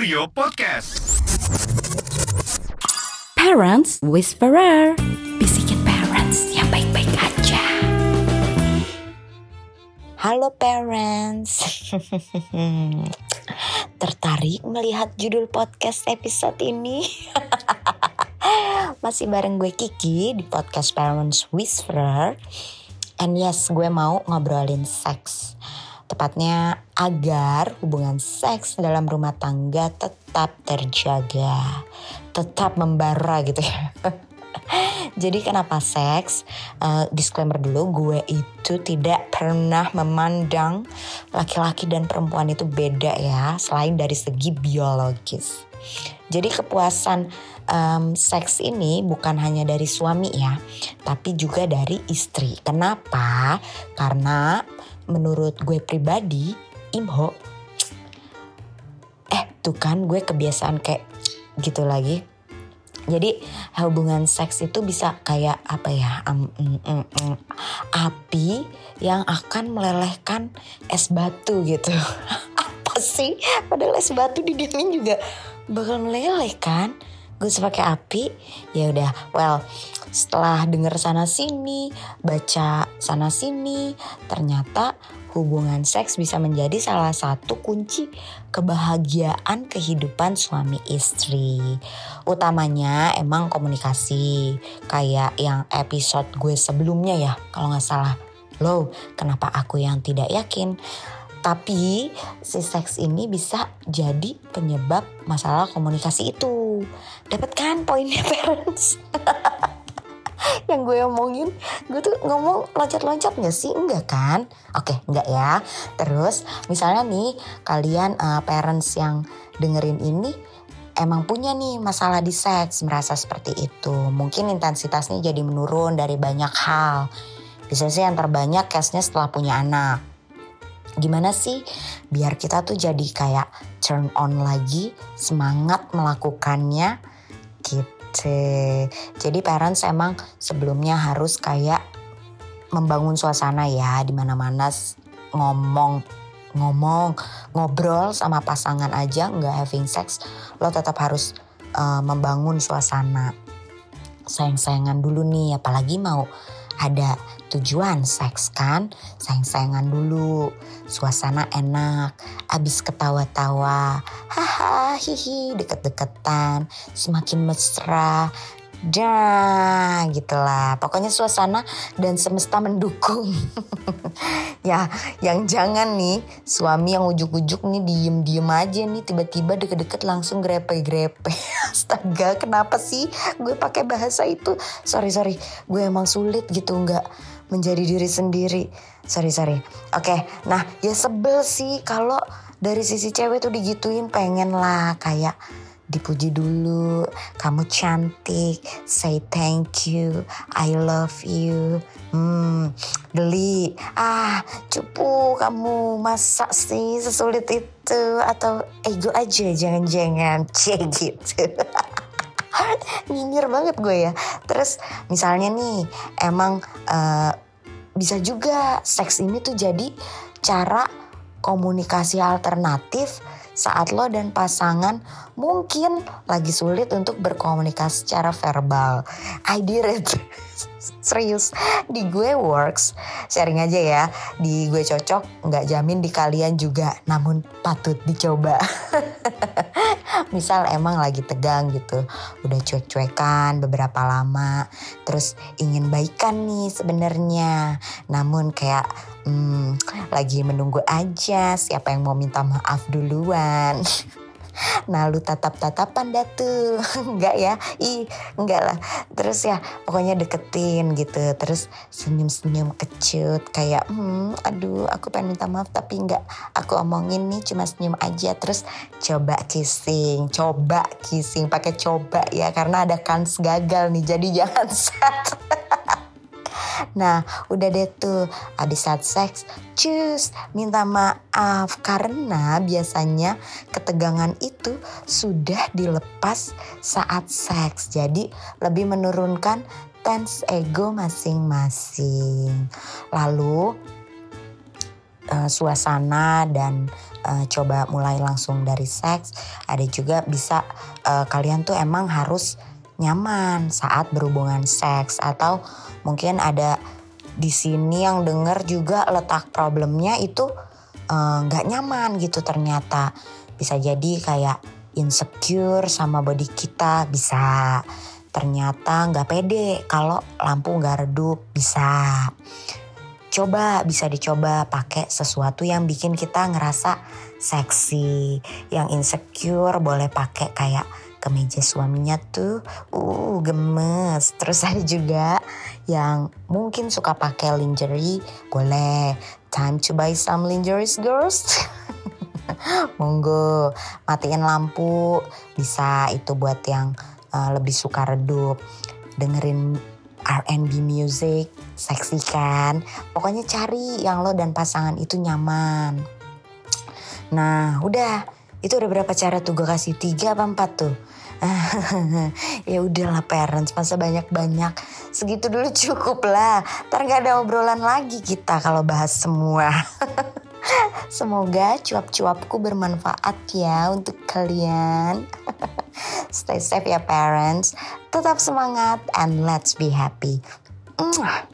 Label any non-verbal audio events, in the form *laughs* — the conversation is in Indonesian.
Kurio Podcast. Parents Whisperer. Bisikin parents yang baik-baik aja. Halo parents. *laughs* Tertarik melihat judul podcast episode ini? *laughs* Masih bareng gue Kiki di podcast Parents Whisperer. And yes, gue mau ngobrolin seks Tepatnya agar hubungan seks dalam rumah tangga tetap terjaga, tetap membara gitu ya. *laughs* Jadi kenapa seks? Uh, disclaimer dulu, gue itu tidak pernah memandang laki-laki dan perempuan itu beda ya, selain dari segi biologis. Jadi kepuasan um, seks ini bukan hanya dari suami ya, tapi juga dari istri. Kenapa? Karena menurut gue pribadi Imho eh tuh kan gue kebiasaan kayak gitu lagi. Jadi hubungan seks itu bisa kayak apa ya um, um, um, um, api yang akan melelehkan es batu gitu. *laughs* Apa sih? Padahal es batu didiamin juga bakal meleleh kan? Gue sebagai api ya udah. Well setelah denger sana sini, baca sana sini, ternyata hubungan seks bisa menjadi salah satu kunci kebahagiaan kehidupan suami istri. Utamanya emang komunikasi, kayak yang episode gue sebelumnya ya, kalau nggak salah. Loh, kenapa aku yang tidak yakin? Tapi si seks ini bisa jadi penyebab masalah komunikasi itu. Dapat kan poinnya *laughs* parents? Yang gue omongin gue tuh ngomong loncat-loncat gak sih? Enggak kan? Oke enggak ya. Terus misalnya nih kalian uh, parents yang dengerin ini emang punya nih masalah di seks merasa seperti itu. Mungkin intensitasnya jadi menurun dari banyak hal. Bisa sih yang terbanyak case-nya setelah punya anak. Gimana sih biar kita tuh jadi kayak turn on lagi semangat melakukannya? Gitu Jadi parents emang sebelumnya harus kayak membangun suasana ya di mana-mana ngomong ngomong ngobrol sama pasangan aja nggak having sex lo tetap harus uh, membangun suasana. Sayang-sayangan dulu nih apalagi mau ada tujuan seks kan? Sayang-sayangan dulu. Suasana enak. Abis ketawa-tawa. Haha hihi deket-deketan. Semakin mesra. Dah gitulah. Pokoknya suasana dan semesta mendukung. *laughs* Ya yang jangan nih suami yang ujuk-ujuk nih diem-diem aja nih tiba-tiba deket-deket langsung grepe-grepe *laughs* astaga kenapa sih gue pakai bahasa itu? Sorry sorry. Gue emang sulit gitu nggak menjadi diri sendiri. Sorry sorry. Oke nah ya sebel sih kalau dari sisi cewek tuh digituin pengen lah kayak dipuji dulu, kamu cantik, say thank you, I love you, hmm, geli, ah, cupu kamu masak sih sesulit itu atau ego aja jangan-jangan, *laughs* cie gitu. *laughs* Nyinyir banget gue ya. Terus misalnya nih, emang uh, bisa juga seks ini tuh jadi cara komunikasi alternatif saat lo dan pasangan mungkin lagi sulit untuk berkomunikasi secara verbal. I did it. *laughs* Serius, di gue works, sharing aja ya. Di gue cocok, nggak jamin di kalian juga, namun patut dicoba. *laughs* Misal emang lagi tegang gitu, udah cuek-cuekan beberapa lama, terus ingin baikan nih sebenarnya, namun kayak hmm, lagi menunggu aja siapa yang mau minta maaf duluan. Nah lu tatap-tatapan dah tuh. *laughs* Enggak ya? Ih enggak lah. Terus ya pokoknya deketin gitu. Terus senyum-senyum kecut Kayak hmm aduh aku pengen minta maaf Tapi enggak. Aku omongin nih cuma senyum aja. Terus coba kissing Coba kissing pakai coba ya Karena ada kans gagal nih. Jadi *laughs* jangan set Nah udah deh tuh abis saat seks cus minta maaf karena biasanya ketegangan itu sudah dilepas saat seks. Jadi lebih menurunkan tense ego masing-masing. Lalu uh, suasana dan uh, coba mulai langsung dari seks ada juga bisa uh, kalian tuh emang harus nyaman saat berhubungan seks atau mungkin ada di sini yang denger juga letak problemnya itu nggak uh, nyaman gitu ternyata. Bisa jadi kayak insecure sama body kita bisa. Ternyata nggak pede kalau lampu nggak redup bisa. Coba bisa dicoba pakai sesuatu yang bikin kita ngerasa seksi. Yang insecure boleh pakai kayak kemeja suaminya tuh uh gemes. Terus ada juga yang mungkin suka pakai lingerie. Boleh. Time to buy some lingerie girls. *laughs* Monggo. Matiin lampu. Bisa itu buat yang uh, lebih suka redup. Dengerin R&B music. Seksi kan? Pokoknya cari yang lo dan pasangan itu nyaman. Nah udah itu udah berapa cara tuh gue kasih tiga apa empat tuh *laughs* ya udahlah parents masa banyak-banyak segitu dulu *laughs* cukup lah ntar gak ada obrolan lagi kita kalau bahas semua *laughs* Semoga cuap-cuapku bermanfaat ya untuk kalian. Stay safe ya parents. Tetap semangat and let's be happy. Mwah.